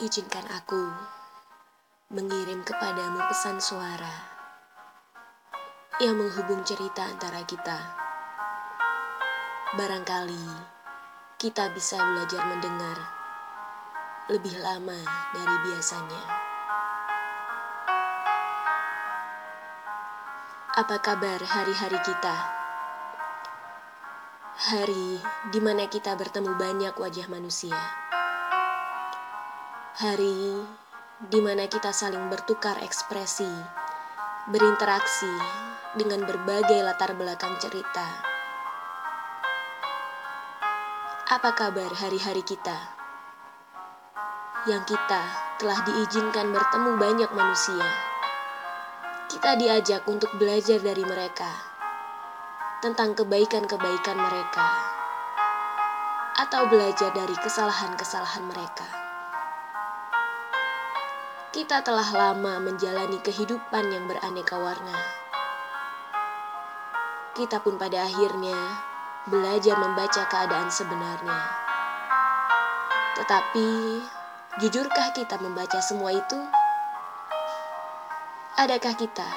Izinkan aku mengirim kepadamu pesan suara yang menghubung cerita antara kita. Barangkali kita bisa belajar mendengar lebih lama dari biasanya. Apa kabar hari-hari kita? Hari di mana kita bertemu banyak wajah manusia. Hari di mana kita saling bertukar ekspresi, berinteraksi dengan berbagai latar belakang cerita. Apa kabar hari-hari kita? Yang kita telah diizinkan bertemu banyak manusia. Kita diajak untuk belajar dari mereka tentang kebaikan-kebaikan mereka atau belajar dari kesalahan-kesalahan mereka. Kita telah lama menjalani kehidupan yang beraneka warna. Kita pun pada akhirnya belajar membaca keadaan sebenarnya. Tetapi, jujurkah kita membaca semua itu? Adakah kita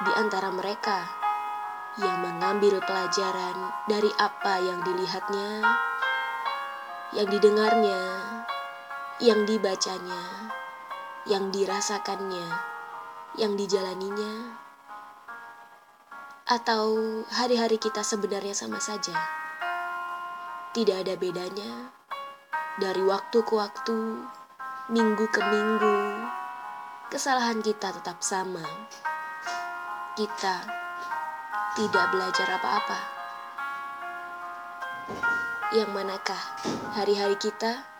di antara mereka yang mengambil pelajaran dari apa yang dilihatnya, yang didengarnya, yang dibacanya? Yang dirasakannya, yang dijalaninya, atau hari-hari kita sebenarnya sama saja. Tidak ada bedanya dari waktu ke waktu, minggu ke minggu, kesalahan kita tetap sama. Kita tidak belajar apa-apa. Yang manakah hari-hari kita?